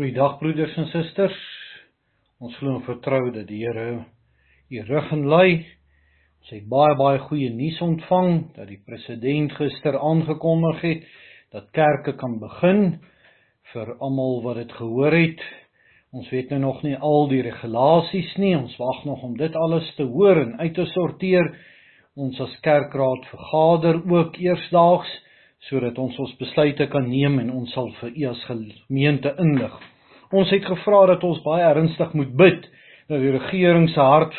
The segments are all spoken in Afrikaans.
Goeiedag broeders en susters. Ons glo en vertrou dat die Here u rug en lei. Ons het baie baie goeie nuus ontvang dat die president gister aangekondig het dat kerke kan begin vir almal wat dit gehoor het. Ons weet nou nog nie al die regulasies nie. Ons wag nog om dit alles te hoor en uit te sorteer. Ons as kerkraad vergader ook eersdaags sodat ons ons besluite kan neem en ons sal vir u as gemeente inlig. Ons het gevra dat ons baie ernstig moet bid dat die regering se hart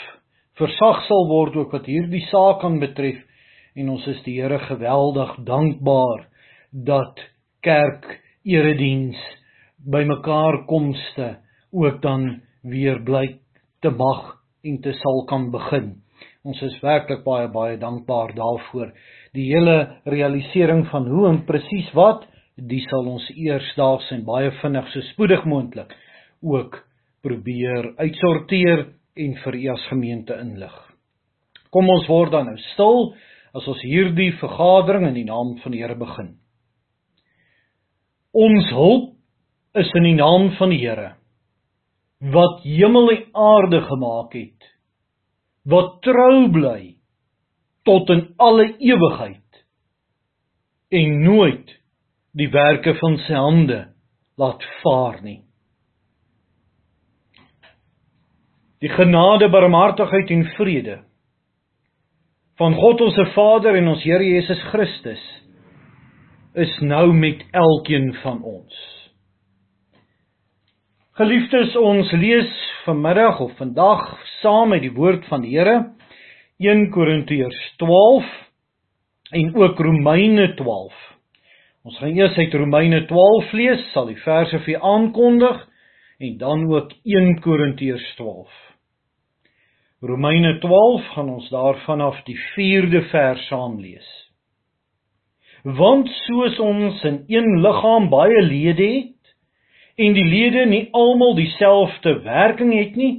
versag sal word ook wat hierdie saak kan betref en ons is die Here geweldig dankbaar dat kerk erediens bymekaar komste ook dan weer bly te mag en te sal kan begin. Ons is werklik baie baie dankbaar daarvoor die hele realisering van hoe en presies wat, dis sal ons eersdaags en baie vinnig so spoedig moontlik ook probeer uitsorteer en vir u as gemeente inlig. Kom ons word dan nou stil as ons hierdie vergadering in die naam van die Here begin. Ons hulp is in die naam van die Here wat hemel en aarde gemaak het. Wat trou bly tot in alle ewigheid en nooit die werke van sy hande laat vaar nie. Die genade, barmhartigheid en vrede van God ons se Vader en ons Here Jesus Christus is nou met elkeen van ons. Geliefdes, ons lees vanmiddag of vandag saam met die woord van die Here 1 Korintiërs 12 en ook Romeine 12. Ons gaan eers uit Romeine 12 lees, sal die verse vir aankondig en dan ook 1 Korintiërs 12. Romeine 12 gaan ons daarvan af die 4de vers saam lees. Want soos ons in een liggaam baie lede het en die lede nie almal dieselfde werking het nie,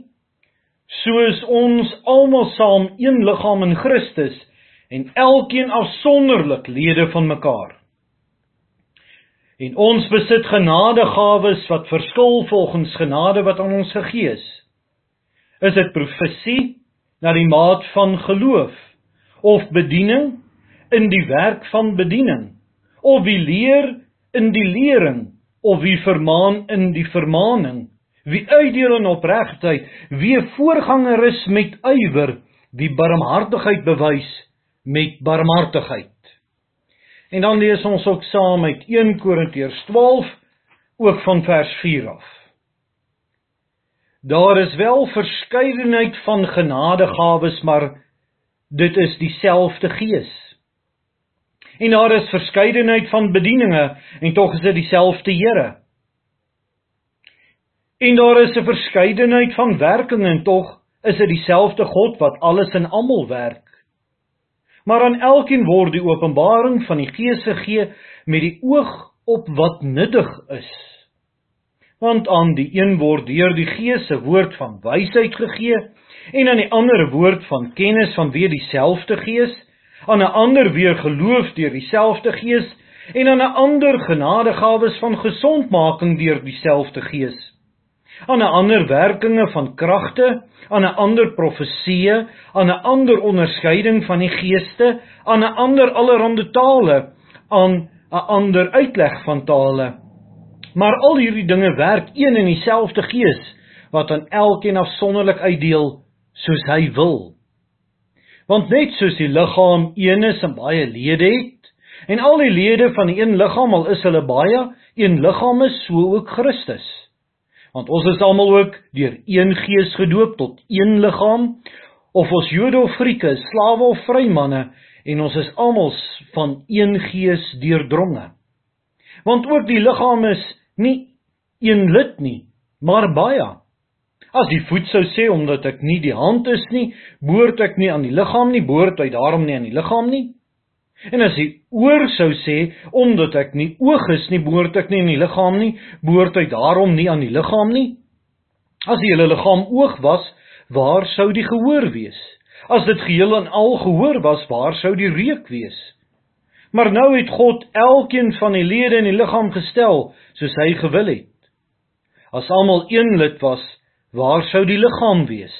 soos ons almal saam een liggaam in Christus en elkeen afsonderlik lede van mekaar. En ons besit genadegawes wat verskil volgens genade wat aan ons gegee is. Is dit profesie na die maat van geloof? Of bediening in die werk van bediening? Of wie leer in die lering? Of wie vermaan in die vermaaning? Wie uitdeel in opregtheid, wie voorganger is met ywer, wie barmhartigheid bewys met barmhartigheid. En dan lees ons ook saam uit 1 Korintiërs 12 ook van vers 4 af. Daar is wel verskeidenheid van genadegawes, maar dit is dieselfde Gees. En daar is verskeidenheid van bedieninge en tog is dit dieselfde Here. En daar is 'n verskeidenheid van werking en tog is dit dieselfde God wat alles in almal werk. Maar aan elkeen word die openbaring van die Gees gegee met die oog op wat nuttig is. Want aan die een word deur die Gees se woord van wysheid gegee en aan die ander woord van kennis van weer dieselfde Gees, aan 'n ander weer geloof deur dieselfde Gees en aan 'n ander genadegawes van gesondmaking deur dieselfde Gees aan 'n ander werkinge van kragte, aan 'n ander profeseë, aan 'n ander onderskeiding van die geeste, aan 'n ander allerhande tale, aan 'n ander uitleg van tale. Maar al hierdie dinge werk een en dieselfde Gees wat aan elkeen afsonderlik uitdeel soos hy wil. Want net soos die liggaam een is en baie lede het, en al die lede van die een liggaam al is hulle baie, een liggaam is so ook Christus want ons is almal ook deur een gees gedoop tot een liggaam of ons Jode of Grieke, slawe of vrymanne en ons is almal van een gees deurdronge. Want ook die liggaam is nie een lid nie, maar baie. As die voet sou sê omdat ek nie die hand is nie, behoort ek nie aan die liggaam nie, behoort hy daarom nie aan die liggaam nie. En as hy oor sou sê omdat ek nie oog is nie, behoort ek nie in die liggaam nie, behoort hy daarom nie aan die liggaam nie? As die hele liggaam oog was, waar sou die gehoor wees? As dit geheel en al gehoor was, waar sou die reuk wees? Maar nou het God elkeen van die lede in die liggaam gestel soos hy gewil het. As almal een lid was, waar sou die liggaam wees?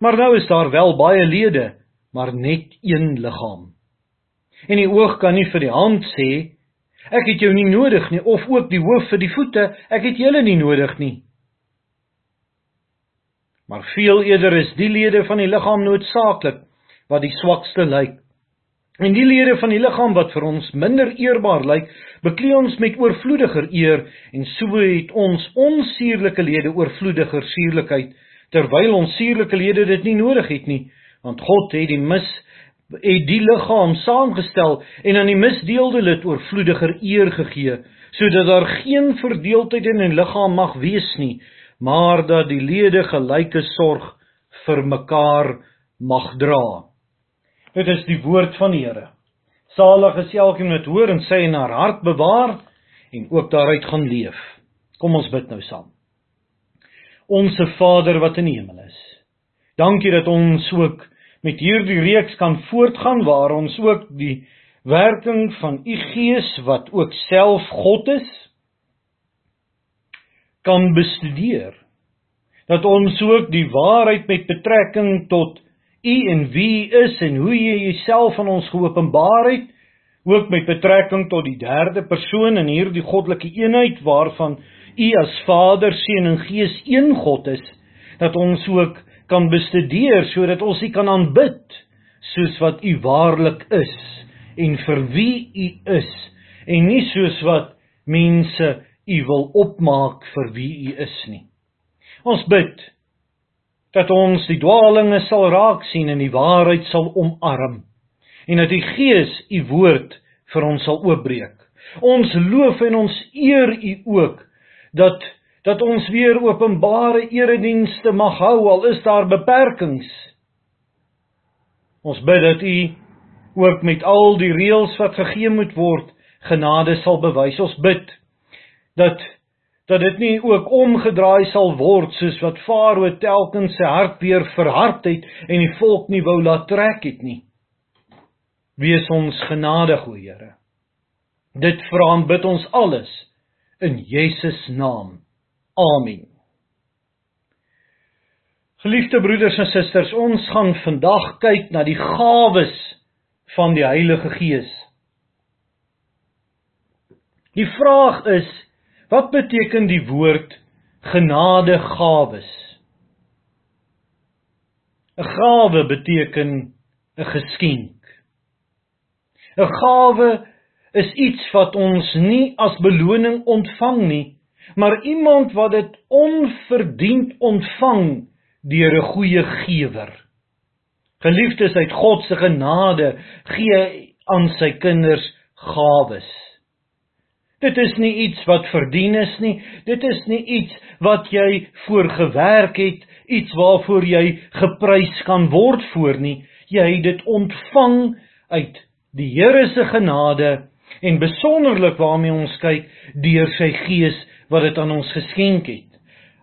Maar nou is daar wel baie lede, maar net een liggaam. En die oog kan nie vir die hand sê ek het jou nie nodig nie of ook die hoof vir die voete ek het julle nie nodig nie. Maar veel eerder is die lede van die liggaam noodsaaklik wat die swakste lyk. En die lede van die liggaam wat vir ons minder eerbaar lyk, beklee ons met oorvloediger eer en so het ons onsuurlike lede oorvloediger suurlikheid terwyl ons suurlike lede dit nie nodig het nie, want God het die mis het die liggaam saamgestel en aan die misdeelde lid oorvloediger eer gegee sodat daar geen verdeeldheid in 'n liggaam mag wees nie maar dat die lede gelyke sorg vir mekaar mag dra. Dit is die woord van die Here. Salig is elkeen wat hoor en sy in haar hart bewaar en ook daaruit gaan leef. Kom ons bid nou saam. Onsse Vader wat in die hemel is dankie dat ons ook met hierdie reeks kan voortgaan waar ons ook die werking van u Gees wat ook self God is kan bestudeer. Dat ons ook die waarheid met betrekking tot u en wie is en hoe jy jouself aan ons geopenbaar het, ook met betrekking tot die derde persoon in hierdie goddelike eenheid waarvan u as Vader, Seun en Gees een God is, dat ons ook kan bestudeer sodat ons U kan aanbid soos wat U waarlik is en vir wie U is en nie soos wat mense U wil opmaak vir wie U is nie. Ons bid dat ons die dwaalinge sal raak sien en die waarheid sal omarm en dat die Gees U woord vir ons sal oopbreek. Ons loof en ons eer U ook dat dat ons weer openbare eredienste mag hou al is daar beperkings. Ons bid dat U ook met al die reëls wat gegee moet word, genade sal bewys. Ons bid dat dat dit nie ook omgedraai sal word soos wat Farao telkens sy hart weer verhard het en die volk nie wou laat trek het nie. Wees ons genadig, o Here. Dit vra en bid ons alles in Jesus naam. Amen. Geliefde broeders en susters, ons gaan vandag kyk na die gawes van die Heilige Gees. Die vraag is, wat beteken die woord genadegawes? 'n Gawe beteken 'n geskenk. 'n Gawe is iets wat ons nie as beloning ontvang nie, maar iemand wat dit onverdiend ontvang deur 'n goeie gewer. Geliefdes uit God se genade gee aan sy kinders gawes. Dit is nie iets wat verdien is nie, dit is nie iets wat jy voorgewerk het, iets waarvoor jy geprys kan word voor nie. Jy het dit ontvang uit die Here se genade en besonderlik waarmee ons kyk deur sy gees wat dit aan ons geskenk het.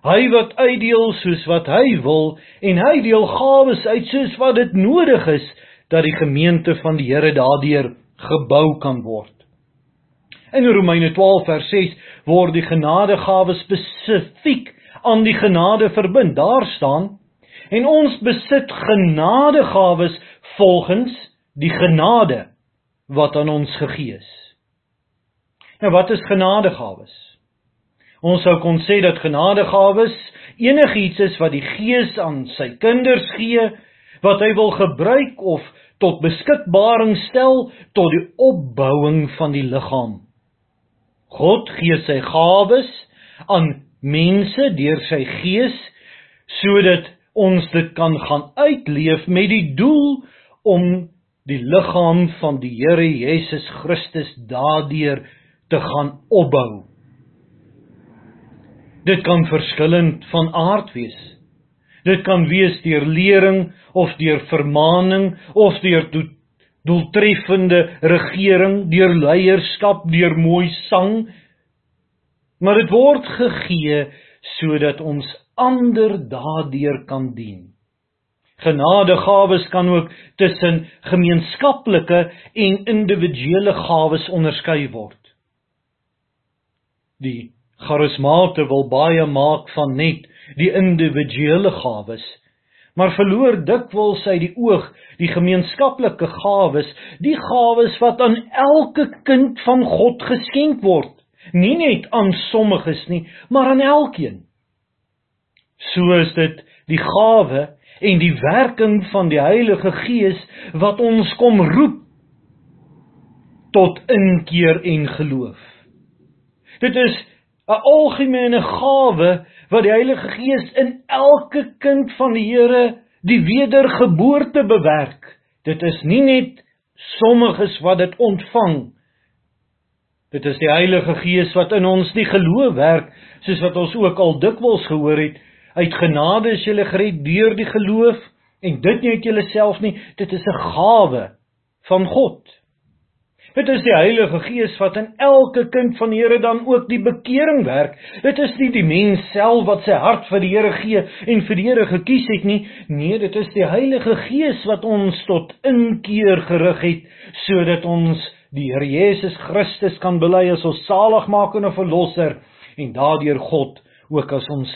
Hy wat uitdeel soos wat hy wil en hy deel gawes uit soos wat dit nodig is dat die gemeente van die Here daardeur gebou kan word. In Romeine 12 vers 6 word die genadegawes spesifiek aan die genade verbind. Daar staan: "En ons besit genadegawes volgens die genade wat aan ons gegee is." Nou wat is genadegawes? Ons sou kon sê dat genadegawes enigiets is wat die Gees aan sy kinders gee wat hy wil gebruik of tot beskikbaring stel tot die opbouing van die liggaam. God gee sy gawes aan mense deur sy Gees sodat ons dit kan gaan uitleef met die doel om die liggaam van die Here Jesus Christus daardeur te gaan opbou. Dit kan verskillend van aard wees. Dit kan wees deur lering of deur vermaaning of deur do doeltreffende regering, deur leierskap, deur mooi sang. Maar dit word gegee sodat ons ander daardeur kan dien. Genadegawes kan ook tussen gemeenskaplike en individuele gawes onderskei word. Die Charismate wil baie maak van net die individuele gawes, maar verloor dikwels uit die oog die gemeenskaplike gawes, die gawes wat aan elke kind van God geskenk word, nie net aan sommiges nie, maar aan elkeen. So is dit die gawe en die werking van die Heilige Gees wat ons kom roep tot inkeer en geloof. Dit is 'n algemene gawe wat die Heilige Gees in elke kind van die Here die wedergeboorte bewerk. Dit is nie net sommiges wat dit ontvang. Dit is die Heilige Gees wat in ons die geloof werk, soos wat ons ook al dikwels gehoor het. Uit genade is jy gered deur die geloof en dit nie uit jouself nie, dit is 'n gawe van God. Dit is die Heilige Gees wat in elke kind van die Here dan ook die bekering werk. Dit is nie die mens self wat sy hart vir die Here gee en vir die Here gekies het nie. Nee, dit is die Heilige Gees wat ons tot inkeer gerig het sodat ons die Here Jesus Christus kan bely as ons saligmakende verlosser en daardeur God ook as ons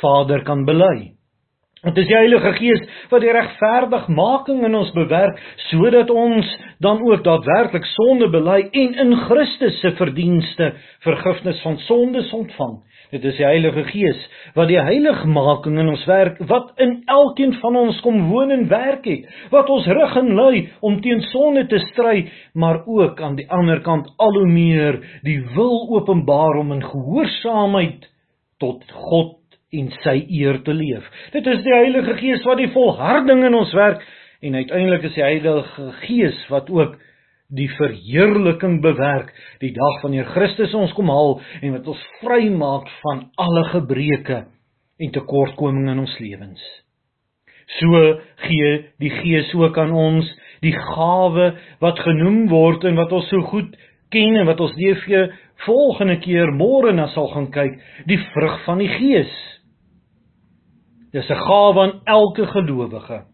Vader kan bely. Dit is die Heilige Gees wat die regverdigmaking in ons bewerk sodat ons dan ook daadwerklik sonde bely en in Christus se verdienste vergifnis van sondes ontvang. Dit is die Heilige Gees wat die heiligmaking in ons werk wat in elkeen van ons kom woon en werk het, wat ons rig en lei om teen sonde te stry, maar ook aan die ander kant al hoe meer die wil openbaar om in gehoorsaamheid tot God en sy eer te leef. Dit is die Heilige Gees wat die volharding in ons werk en uiteindelik is die Heilige Gees wat ook die verheerliking bewerk die dag wanneer Christus ons kom haal en wat ons vrymaak van alle gebreke en tekortkominge in ons lewens. So gee die Gees ook aan ons die gawe wat genoem word en wat ons so goed ken en wat ons DV volgende keer môre na sal gaan kyk, die vrug van die Gees. Dis 'n gawe aan elke gelowige.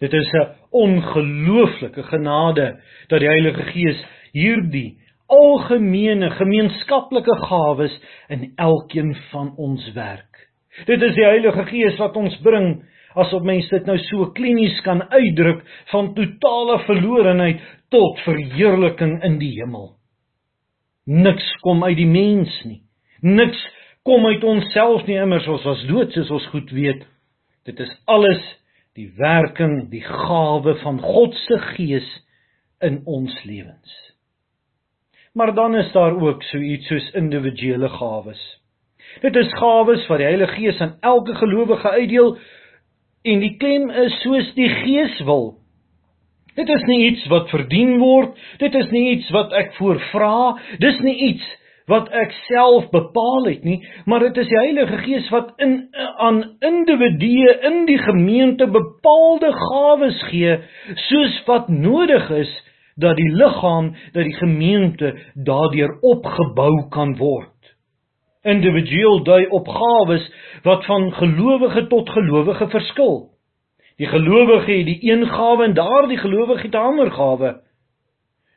Dit is 'n ongelooflike genade dat die Heilige Gees hierdie algemene gemeenskaplike gawes in elkeen van ons werk. Dit is die Heilige Gees wat ons bring asof mense dit nou so klinies kan uitdruk van totale verlorenheid tot verheerliking in die hemel. Niks kom uit die mens nie. Niks kom uit onsself nie immers ons was dood soos ons goed weet. Dit is alles die werking, die gawe van God se gees in ons lewens. Maar dan is daar ook so iets soos individuele gawes. Dit is gawes wat die Heilige Gees aan elke gelowige uitdeel en die klem is soos die Gees wil. Dit is nie iets wat verdien word, dit is nie iets wat ek voorvra, dis nie iets wat ek self bepaal het nie, maar dit is die Heilige Gees wat in aan individue in die gemeente bepaalde gawes gee soos wat nodig is dat die liggaam, dat die gemeente daardeur opgebou kan word. Individueel dui op gawes wat van gelowige tot gelowige verskil. Die gelowige het die een gawe en daardie gelowige het 'n ander gawe.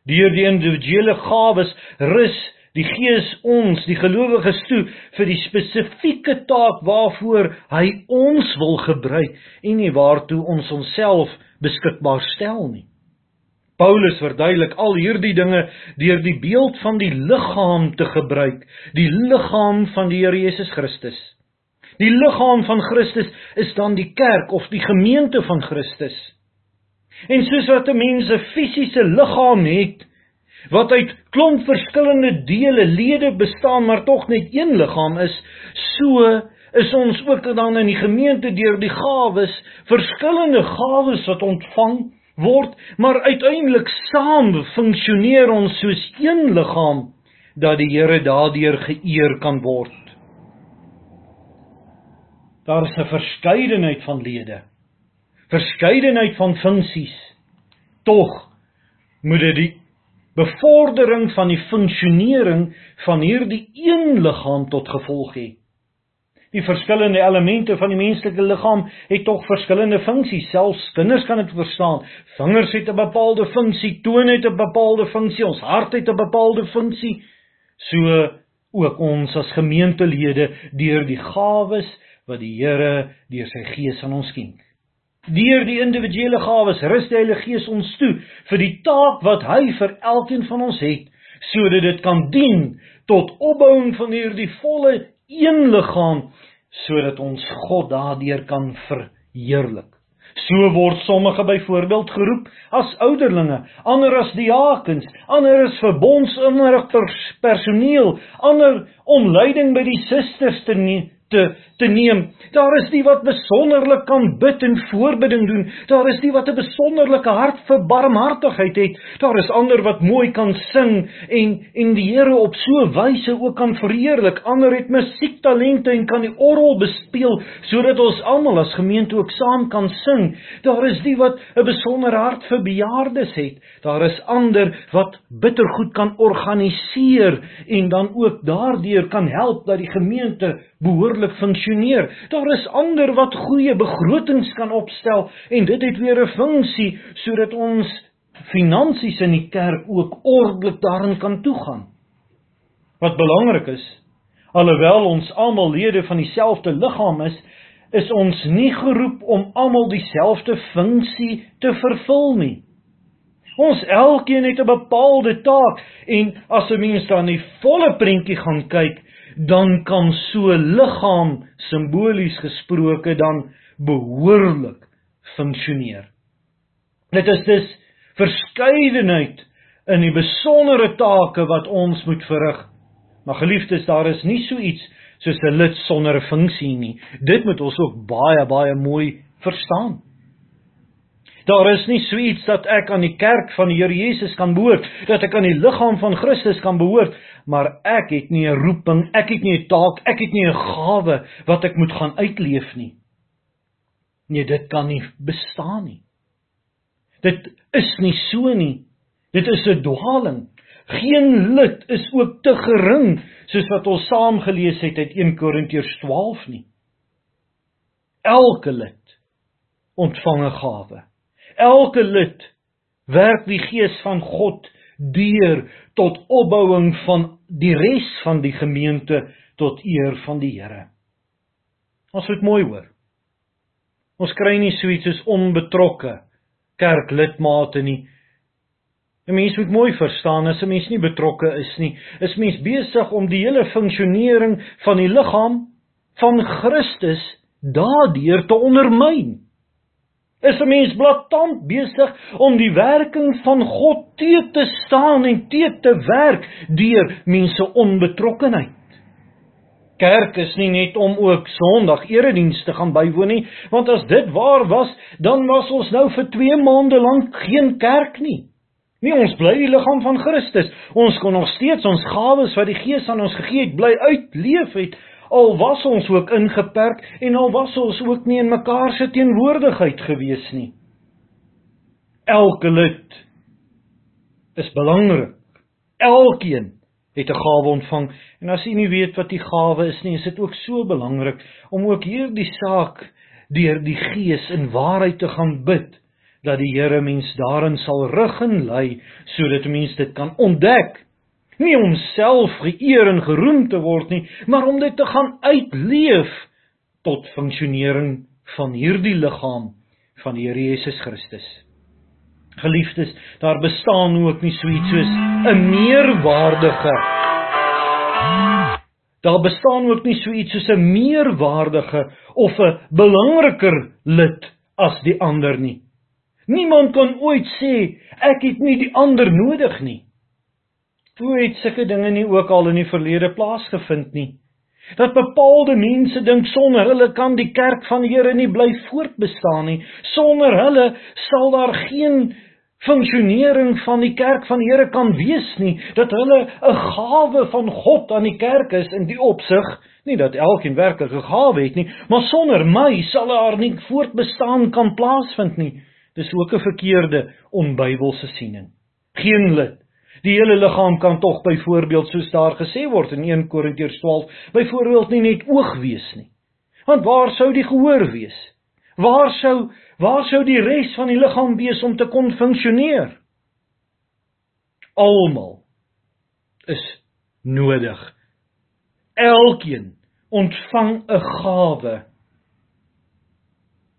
Deur die individuele gawes rus die Gees ons, die gelowiges toe vir die spesifieke taak waarvoor hy ons wil gebruik en nie waartoe ons onsself beskikbaar stel nie. Paulus verduidelik al hierdie dinge deur die beeld van die liggaam te gebruik, die liggaam van die Here Jesus Christus. Die liggaam van Christus is dan die kerk of die gemeente van Christus. En soos wat 'n mens 'n fisiese liggaam het, wat uit klomp verskillende dele lede bestaan maar tog net een liggaam is, so is ons ook dan in die gemeente deur die gawes, verskillende gawes wat ontvang word, maar uiteindelik saam funksioneer ons soos een liggaam dat die Here daardeur geëer kan word. Daar is 'n verskeidenheid van lede, verskeidenheid van funksies. Tog moet dit die bevordering van die funksionering van hierdie een liggaam tot gevolg hê. Die verskillende elemente van die menslike liggaam het tog verskillende funksies. Selfs kinders kan dit verstaan. Vingers het 'n bepaalde funksie, tone het 'n bepaalde funksie, ons hart het 'n bepaalde funksie. So ook ons as gemeentelede deur die gawes wat die Here deur sy Gees aan ons skenk. Deur die individuele gawes rus die Heilige Gees ons toe vir die taak wat hy vir elkeen van ons het, sodat dit kan dien tot opbouing van hierdie volle een liggaam sodat ons God daardeur kan verheerlik. So word sommige byvoorbeeld geroep as ouderlinge, ander as diakens, ander as verbondsinrigters, personeel, ander om leiding by die susters te neem te te neem. Daar is die wat besonderlik kan bid en voorbidding doen. Daar is die wat 'n besonderlike hart vir barmhartigheid het. Daar is ander wat mooi kan sing en en die Here op so 'n wyse ook kan verheerlik. Ander het musiektalente en kan die orgel bespeel sodat ons almal as gemeente ook saam kan sing. Daar is die wat 'n besondere hart vir bejaardes het. Daar is ander wat bittergoed kan organiseer en dan ook daardeur kan help dat die gemeente behoorlik funksioneer. Daar is ander wat goeie begrotings kan opstel en dit het weer 'n funksie sodat ons finansies in die kerk ook ordelik daarin kan toegaan. Wat belangrik is, alhoewel ons almal lede van dieselfde liggaam is, is ons nie geroep om almal dieselfde funksie te vervul nie. Ons elkeen het 'n bepaalde taak en as 'n mens dan die volle prentjie gaan kyk, dan kan so liggaam simbolies gesproke dan behoorlik funksioneer. Dit is dus verskeidenheid in die besondere take wat ons moet verrig. Maar geliefdes, daar is nie so iets soos 'n lid sonder 'n funksie nie. Dit moet ons ook baie baie mooi verstaan. Daar is nie so iets dat ek aan die kerk van die Here Jesus kan behoort, dat ek aan die liggaam van Christus kan behoort, maar ek het nie 'n roeping, ek het nie 'n taak, ek het nie 'n gawe wat ek moet gaan uitleef nie. Nee, dit kan nie bestaan nie. Dit is nie so nie. Dit is 'n dwaling. Geen lid is ook te gering soos wat ons saam gelees het uit 1 Korintiërs 12 nie. Elke lid ontvang 'n gawe elke lid werk die gees van God deur tot opbouing van die res van die gemeente tot eer van die Here. Ons moet mooi hoor. Ons kry nie so iets soos onbetrokke kerklidmate nie. 'n Mens moet mooi verstaan as 'n mens nie betrokke is nie, is mens besig om die hele funksionering van die liggaam van Christus daardeur te ondermyn is 'n mens blaatant besig om die werking van God te te staan en te te werk deur mense onbetrokkenheid. Kerk is nie net om ook Sondag eredienste gaan bywoon nie, want as dit waar was, dan was ons nou vir 2 maande lank geen kerk nie. Nee, ons bly die liggaam van Christus. Ons kon nog steeds ons gawes wat die Gees aan ons gegee het, bly uitleef het al was ons ook ingeperk en al was ons ook nie in mekaar se teenwoordigheid gewees nie. Elke lid is belangrik. Elkeen het 'n gawe ontvang en as jy nie weet wat die gawe is nie, is dit ook so belangrik om ook hierdie saak deur die Gees in waarheid te gaan bid dat die Here mens daarin sal rig en lei sodat mens dit kan ontdek nie om self geëer en geroem te word nie, maar om dit te gaan uitleef tot funksionering van hierdie liggaam van die Here Jesus Christus. Geliefdes, daar bestaan ook nie so iets soos 'n meerwaardige Daar bestaan ook nie so iets soos 'n meerwaardige of 'n belangriker lid as die ander nie. Niemand kan ooit sê ek het nie die ander nodig nie. Hoe het sulke dinge nie ook al in die verlede plaasgevind nie? Dat bepaalde mense dink sonder hulle kan die kerk van die Here nie bly voortbestaan nie. Sonder hulle sal daar geen funksionering van die kerk van die Here kan wees nie. Dat hulle 'n gawe van God aan die kerk is in die opsig, nie dat elkeen werklik 'n gawe het nie, maar sonder my sal daar nie voortbestaan kan plaasvind nie. Dis ook 'n verkeerde onbybelse siening. Geen lid Die hele liggaam kan tog byvoorbeeld soos daar gesê word in 1 Korintiërs 12, byvoorbeeld nie net oog wees nie. Want waar sou die gehoor wees? Waar sou waar sou die res van die liggaam wees om te kon funksioneer? Almal is nodig. Elkeen ontvang 'n gawe.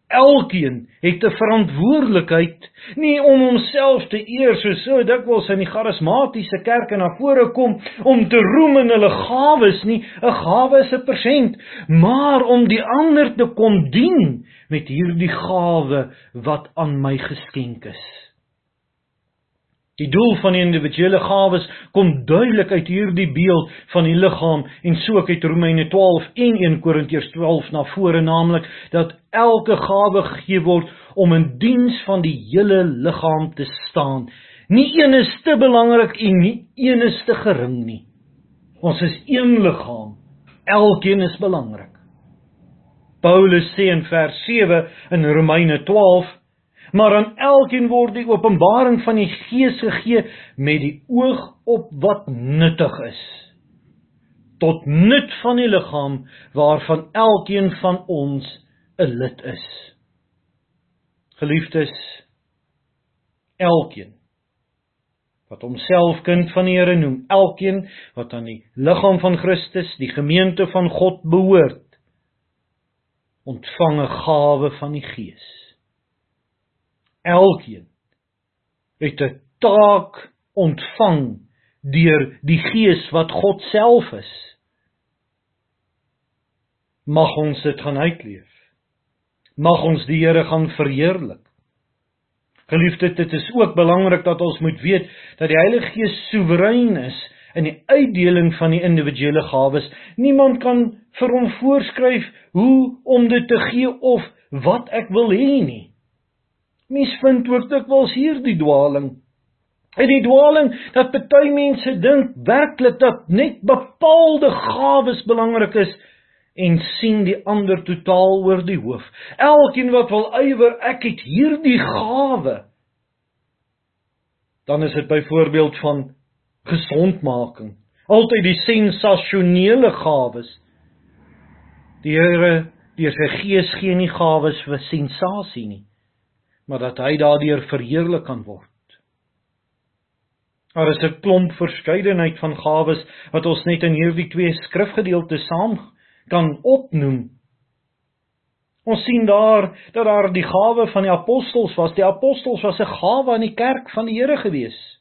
Elkeen het 'n verantwoordelikheid nie om homself te eer soos so dikwels in die charismatiese kerke na vore kom om te roem in hulle gawes nie. 'n gawe is 'n persent maar om die ander te kom dien met hierdie gawe wat aan my geskenk is Die doel van die individuele gawes kom duidelik uit hierdie beeld van die liggaam en so ek het Romeine 12 en 1 Korintiërs 12 na vore naamlik dat elke gawe gegee word om in diens van die hele liggaam te staan. Nie een is te belangrik en nie een is te gering nie. Ons is een liggaam. Elkeen is belangrik. Paulus sê in vers 7 in Romeine 12 maar aan elkeen word die openbaring van die Gees gegee met die oog op wat nuttig is. Tot nut van die liggaam waarvan elkeen van ons 'n lid is. Geliefdes elkeen wat homself kind van die Here noem elkeen wat aan die liggaam van Christus die gemeente van God behoort ontvang 'n gawe van die Gees elkeen het 'n taak ontvang deur die Gees wat God self is. Mag ons dit gaan uitleef. Mag ons die Here gaan verheerlik. Geliefdes, dit is ook belangrik dat ons moet weet dat die Heilige Gees soewerein is in die uitdeling van die individuele gawes. Niemand kan vir hom voorskryf hoe om dit te gee of wat ek wil hê nie. Mens vind ook dikwels hierdie dwaling. En die dwaling dat baie mense dink werklik dat net bepaalde gawes belangrik is en sien die ander totaal oor die hoof. Elkeen wat wil ywer, ek het hierdie gawe. Dan is dit byvoorbeeld van gesondmaking. Altyd die sensasionele gawes. Die Here, sy gees gee nie gawes vir sensasie nie maar dat hy daardeur verheerlik kan word. Daar is 'n klomp verskeidenheid van gawes wat ons net in hierdie twee skrifgedeeltes saam kan opnoem. Ons sien daar dat daar die gawe van die apostels was. Die apostels was 'n gawe aan die kerk van die Here gewees.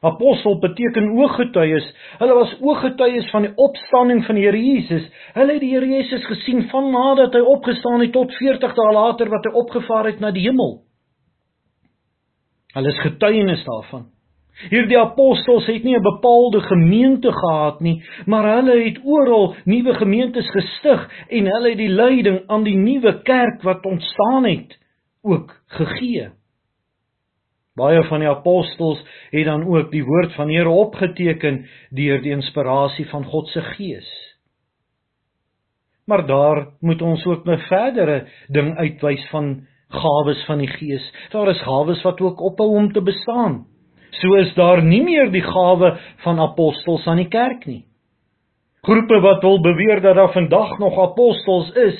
Apostel beteken ooggetuies. Hulle was ooggetuies van die opstanding van die Here Jesus. Hulle het die Here Jesus gesien van nadat hy opgestaan het tot 40 dae later wat hy opgevaar het na die hemel. Hulle is getuienis daarvan. Hierdie apostels het nie 'n bepaalde gemeente gehad nie, maar hulle het oral nuwe gemeentes gestig en hulle het die leiding aan die nuwe kerk wat ontstaan het ook gegee. Baie van die apostels het dan ook die woord van Here opgeteken deur die inspirasie van God se Gees. Maar daar moet ons ook 'n verdere ding uitwys van gawes van die Gees. Daar is gawes wat ook ophou om te bestaan. So is daar nie meer die gawe van apostels aan die kerk nie. Groepe wat wil beweer dat daar vandag nog apostels is,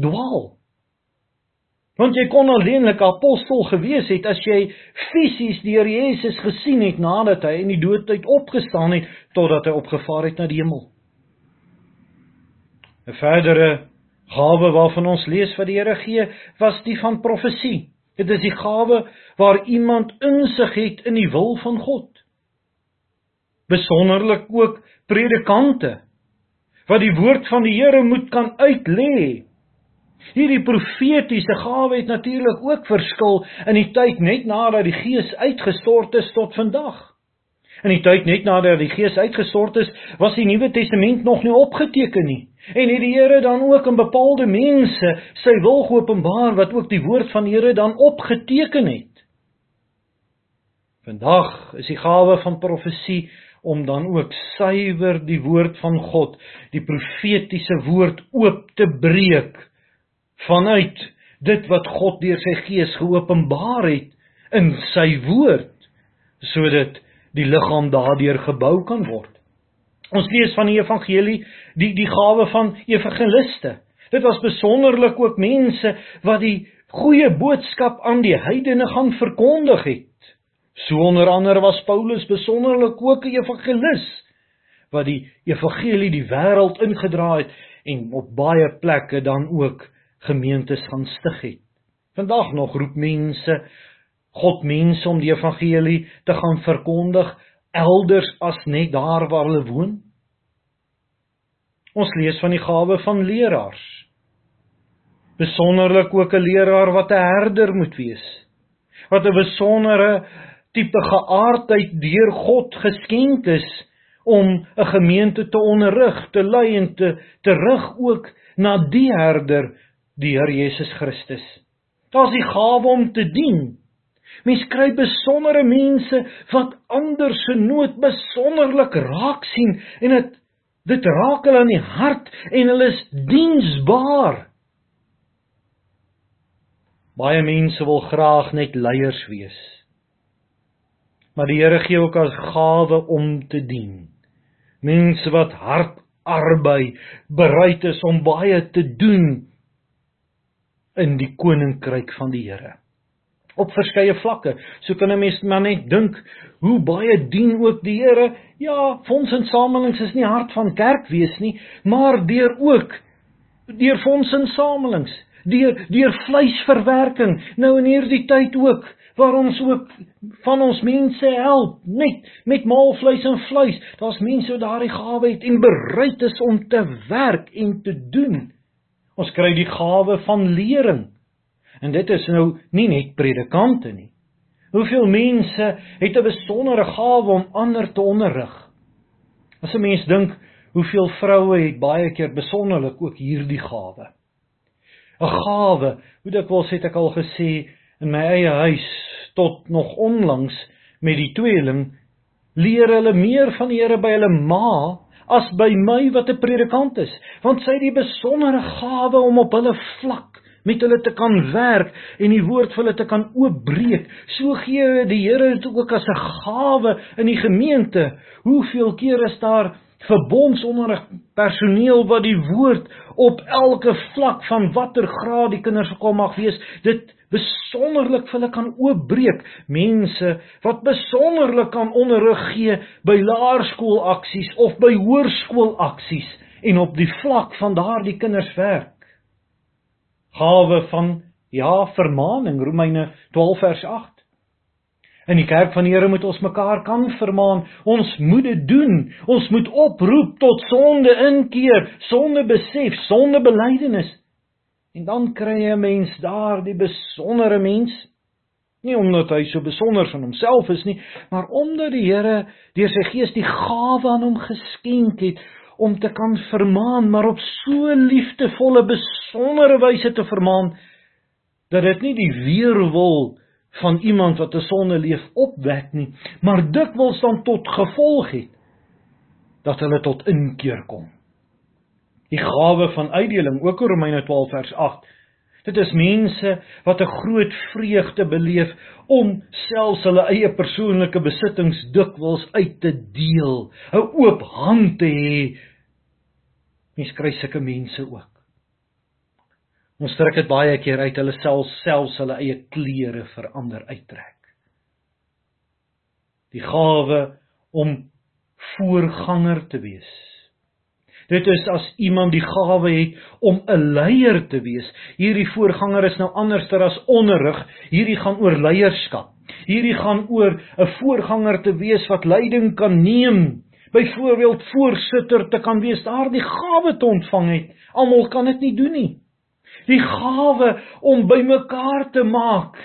dwaal. Want jy kon alleenlik apostel gewees het as jy fisies die Here Jesus gesien het nadat hy in die dood uit opgestaan het totdat hy opgevaar het na die hemel. 'n Verdere gawe waarvan ons lees wat die Here gee, was die van profesie. Dit is die gawe waar iemand insig het in die wil van God. Besonderlik ook predikante wat die woord van die Here moet kan uitlê. Hierdie profetiese gawe het natuurlik ook verskil in die tyd net nadat die Gees uitgestort is tot vandag. In die tyd net nadat die Gees uitgestort is, was die Nuwe Testament nog nie opgeteken nie. En het die Here dan ook in bepaalde mense sy wil geopenbaar wat ook die woord van die Here dan opgeteken het. Vandag is die gawe van profesie om dan ook suiwer die woord van God, die profetiese woord oop te breek vanuit dit wat God deur sy gees geopenbaar het in sy woord sodat die liggaam daardeur gebou kan word. Ons lees van die evangelie die die gawe van evangeliste. Dit was besonderlik ook mense wat die goeie boodskap aan die heidene gaan verkondig het. So onder andere was Paulus besonderlik ook 'n evangelis wat die evangelie die wêreld ingedraai het en op baie plekke dan ook gemeentes gaan stig het. Vandag nog roep mense God mense om die evangelie te gaan verkondig elders as net daar waar hulle woon. Ons lees van die gawe van leraars. Besonderlik ook 'n leraar wat 'n herder moet wees. Wat 'n besondere tipe geaardheid deur God geskenk is om 'n gemeente te onderrig, te lei en te terug ook na die herder, die Here Jesus Christus. Daar's die gawe om te dien. Mens kry besondere mense wat ander se nood besonderlik raak sien en dit dit raak hulle in die hart en hulle is diensbaar. Baie mense wil graag net leiers wees. Maar die Here gee ook as gawe om te dien. Mense wat hard arbei, bereid is om baie te doen in die koninkryk van die Here. Op verskeie vlakke. So kan 'n mens maar net dink hoe baie dien ook die Here. Ja, fondsinsamelings is nie hart van kerk wees nie, maar deur ook deur fondsinsamelings, deur deur vleisverwerking. Nou in hierdie tyd ook waar ons ook van ons mense help net met maalvleis en vleis. Daar's mense wat daardie gawe het en bereid is om te werk en te doen. Ons kry die gawe van lering. En dit is nou nie net predikante nie. Hoeveel mense het 'n besondere gawe om ander te onderrig? As 'n mens dink, hoeveel vroue het baie keer besonderlik ook hierdie gawe. 'n Gawe, hoe dit wel sê ek al gesê in my eie huis tot nog onlangs met die tweeling leer hulle meer van die Here by hulle ma as by my wat 'n predikant is want sy het die besondere gawe om op hulle vlak met hulle te kan werk en die woord vir hulle te kan oopbreek. So gee die Here dit ook as 'n gawe in die gemeente. Hoeveel keer is daar verbondsonderrig personeel wat die woord op elke vlak van watter graad die kinders gekom mag wees dit besonderlik vir hulle kan oopbreek. Mense wat besonderlik kan onderrig gee by laerskoolaksies of by hoërskoolaksies en op die vlak van daardie kinders werk gawe van ja vermaaning Romeine 12 vers 8 In die kerk van die Here moet ons mekaar kan vermaan. Ons moet dit doen. Ons moet oproep tot sonde inkeer, sonde besef, sonde belydenis. En dan kry jy 'n mens daar die besondere mens nie omdat hy so besonder van homself is nie, maar omdat die Here deur sy gees die gawe aan hom geskenk het om te kan vermaan, maar op so liefdevolle besondere wyse te vermaan dat dit nie die weerwil van iemand wat 'n sonde leef opwek nie, maar dikwels dan tot gevolg het dat hulle tot inkeer kom. Die gawe van uitdeling, ook in Romeine 12 vers 8. Dit is mense wat 'n groot vreugde beleef om selfs hulle eie persoonlike besittings dikwels uit te deel, 'n oop hand te hê. Mens kry sulke mense ook. Ons trek dit baie keer uit hulle self selfs hulle eie klere verander uittrek. Die gawe om voorganger te wees. Dit is as iemand die gawe het om 'n leier te wees. Hierdie voorganger is nou anderster as onderrig. Hierdie gaan oor leierskap. Hierdie gaan oor 'n voorganger te wees wat leiding kan neem. Byvoorbeeld voorsitter te kan wees, daardie gawe te ontvang het. Almal kan dit nie doen nie die gawe om bymekaar te maak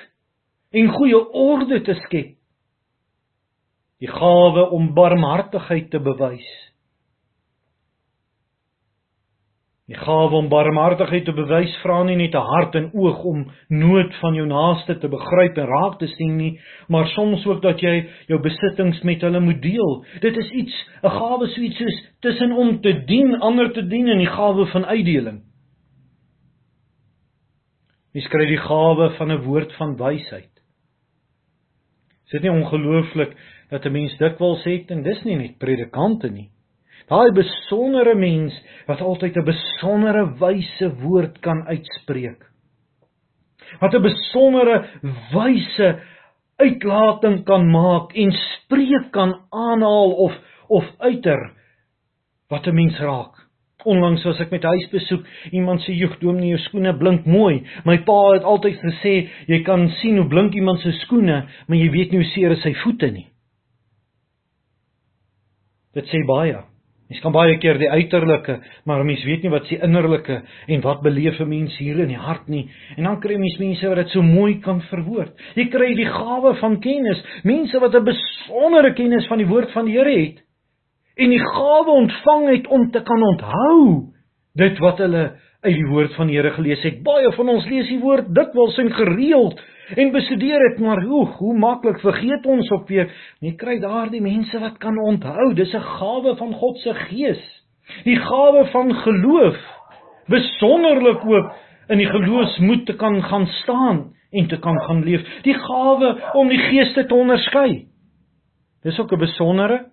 en goeie orde te skep. Die gawe om barmhartigheid te bewys. Die gawe om barmhartigheid te bewys vra nie net 'n hart en oog om nood van jou naaste te begryp en raak te sien nie, maar soms ook dat jy jou besittings met hulle moet deel. Dit is iets, 'n gawe so iets soos tussen om te dien, ander te dien en die gawe van uitdeling. Mens kry die gawe van 'n woord van wysheid. Is dit nie ongelooflik dat 'n mens dikwels sê en dis nie net predikante nie. Daai besondere mens wat altyd 'n besondere wyse woord kan uitspreek. Wat 'n besondere wyse uitlating kan maak en spreek kan aanhaal of of uiter wat 'n mens raak. Onlangs was ek met huisbesoek. Iemand sê: "Joeg, dominee, jou skoene blink mooi." My pa het altyd gesê, "Jy kan sien hoe blink iemand se skoene, maar jy weet nie hoe seer is sy voete nie." Dit sê baie. Mens kan baie keer die uiterlike, maar mens weet nie wat se innerlike en wat beleef 'n mens hier in die hart nie. En dan kry mens mense wat dit so mooi kan verwoord. Jy kry die gawe van kennis, mense wat 'n besondere kennis van die woord van die Here het en die gawe ontvang het om te kan onthou dit wat hulle uit die woord van die Here gelees het. Baie van ons lees die woord dikwels en gereeld en bestudeer dit maar hoe hoe maklik vergeet ons op weer jy kry daardie mense wat kan onthou dis 'n gawe van God se gees die gawe van geloof besonderlik ook in die geloofsmoed te kan gaan staan en te kan gaan leef die gawe om die geeste te onderskei dis ook 'n besondere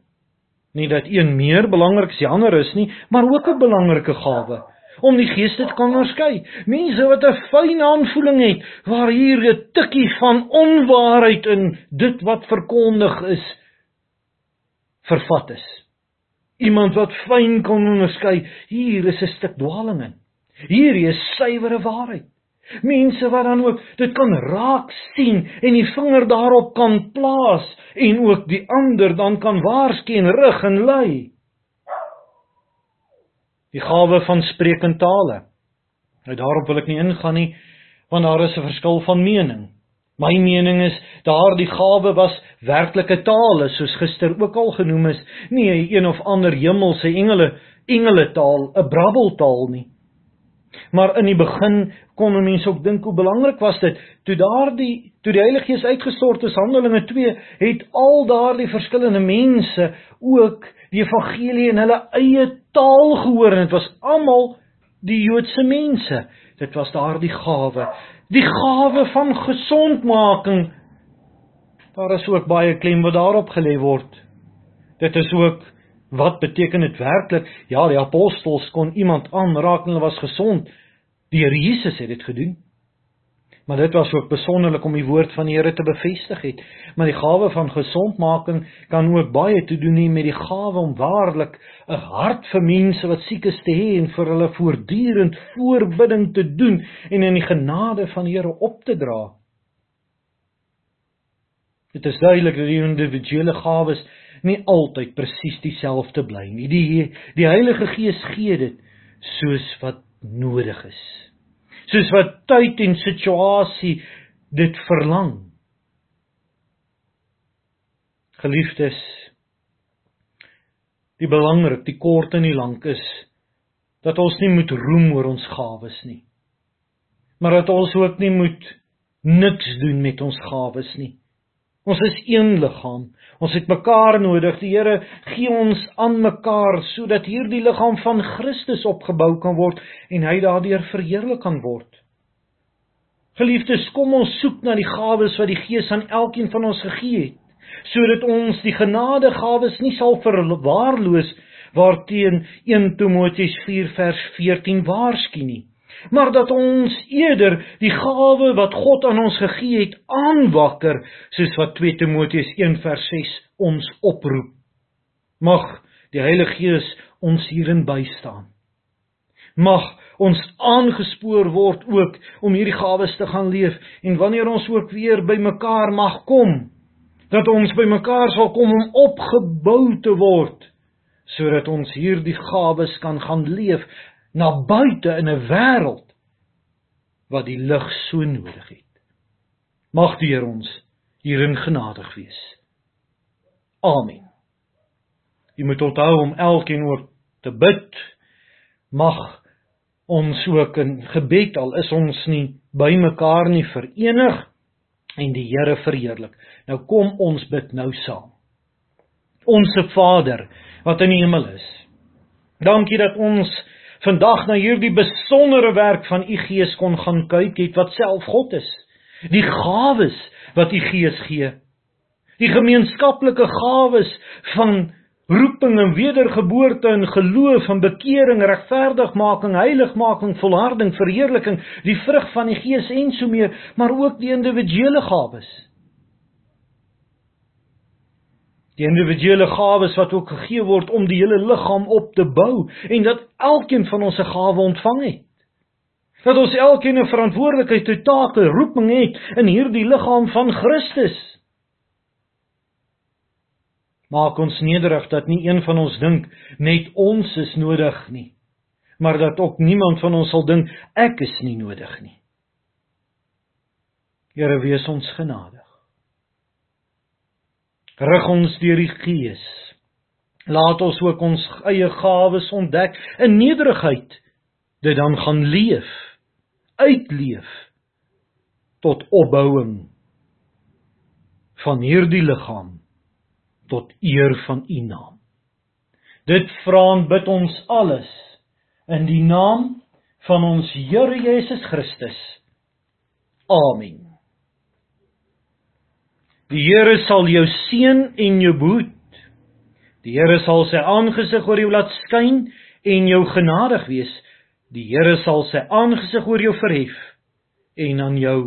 nie dat een meer belangrik as die ander is nie maar ook 'n belangrike gawe om die geeste te kan onderskei. Mense wat 'n fyn aanvoeling het waar hier 'n tikkie van onwaarheid in dit wat verkondig is vervat is. Iemand wat fyn kan onderskei, hier is 'n stuk dwaling in. Hier is suiwere waarheid. Mense wat dan ook dit kan raak sien en die vinger daarop kan plaas en ook die ander dan kan waarsku en rig en lei die gawe van sprekende tale. Nou daarop wil ek nie ingaan nie, want daar is 'n verskil van mening. My mening is daardie gawe was werklike tale soos gister ook al genoem is, nie 'n een of ander hemelse engele engele taal, 'n brabbeltaal nie. Maar in die begin kon mense ook dink hoe belangrik was dit toe daardie toe die Heilige Gees uitgestort is Handelinge 2 het al daardie verskillende mense ook die evangelie in hulle eie taal gehoor en dit was almal die Joodse mense. Dit was daardie gawe, die gawe van gesondmaking. Daar is ook baie klem wat daarop gelê word. Dit is ook wat beteken dit werklik? Ja, die apostels kon iemand aanraak en hulle was gesond. Die Here Jesus het dit gedoen. Maar dit was ook besonderlik om die woord van die Here te bevestig het. Maar die gawe van gesondmaking kan ook baie te doen hê met die gawe om waarlik 'n hart vir mense wat siek is te hê en vir hulle voortdurend voorbidding te doen en in die genade van die Here op te dra. Dit is duidelik dat die individuele gawes nie altyd presies dieselfde bly nie. Die die Heilige Gees gee dit soos wat nodig is soos wat tyd en situasie dit verlang. Geliefdes, die belangrik, die kort en die lank is dat ons nie moet roem oor ons gawes nie. Maar dat ons ook nie moet niks doen met ons gawes nie. Ons is een liggaam. Ons het mekaar nodig. Die Here gee ons aan mekaar sodat hierdie liggaam van Christus opgebou kan word en hy daardeur verheerlik kan word. Geliefdes, kom ons soek na die gawes wat die Gees aan elkeen van ons gegee het, sodat ons die genadegawes nie sal verwaarloos waarteen 1 Timoteus 4 vers 14 waarsku nie maar dat ons eerder die gawe wat God aan ons gegee het aanwakker soos wat 2 Timoteus 1:6 ons oproep. Mag die Heilige Gees ons hierin bystaan. Mag ons aangespoor word ook om hierdie gawes te gaan leef en wanneer ons ook weer bymekaar mag kom dat ons bymekaar sal kom om opgebou te word sodat ons hierdie gawes kan gaan leef na buite in 'n wêreld wat die lig so nodig het. Mag die Here ons hierin genadig wees. Amen. Jy moet onthou om elkeen oor te bid. Mag ons ook in gebed al is ons nie bymekaar nie verenig en die Here verheerlik. Nou kom ons bid nou saam. Onse Vader wat in die hemel is. Dankie dat ons vandag na hierdie besondere werk van u Gees kon gaan kyk het wat self God is. Die gawes wat u Gees gee. Die gemeenskaplike gawes van roeping en wedergeboorte en geloof en bekering, regverdigmaking, heiligmaking, volharding, verheerliking, die vrug van die Gees en so meer, maar ook die individuele gawes. Die individuele gawes wat ook gegee word om die hele liggaam op te bou en dat elkeen van ons 'n gawe ontvang het. Dat ons elkeen 'n verantwoordelikheid, 'n taak, 'n roeping het in hierdie liggaam van Christus. Maak ons nederig dat nie een van ons dink net ons is nodig nie, maar dat ook niemand van ons sal dink ek is nie nodig nie. Here wees ons genadig. Rig ons deur die Gees. Laat ons ook ons eie gawes ontdek in nederigheid dit dan gaan leef, uitleef tot opbouing van hierdie liggaam tot eer van U naam. Dit vra en bid ons alles in die naam van ons Here Jesus Christus. Amen. Die Here sal jou seën en jou behoed. Die Here sal sy aangesig oor jou laat skyn en jou genadig wees. Die Here sal sy aangesig oor jou verhef en aan jou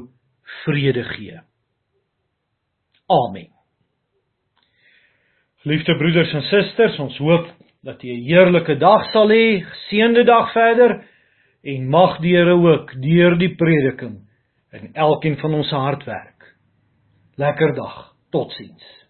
vrede gee. Amen. Liefde broeders en susters, ons hoop dat jy 'n heerlike dag sal hê, geseënde dag verder en mag die Here ook deur die prediking in elkeen van ons hart werk. Lekker dag. Tot ziens.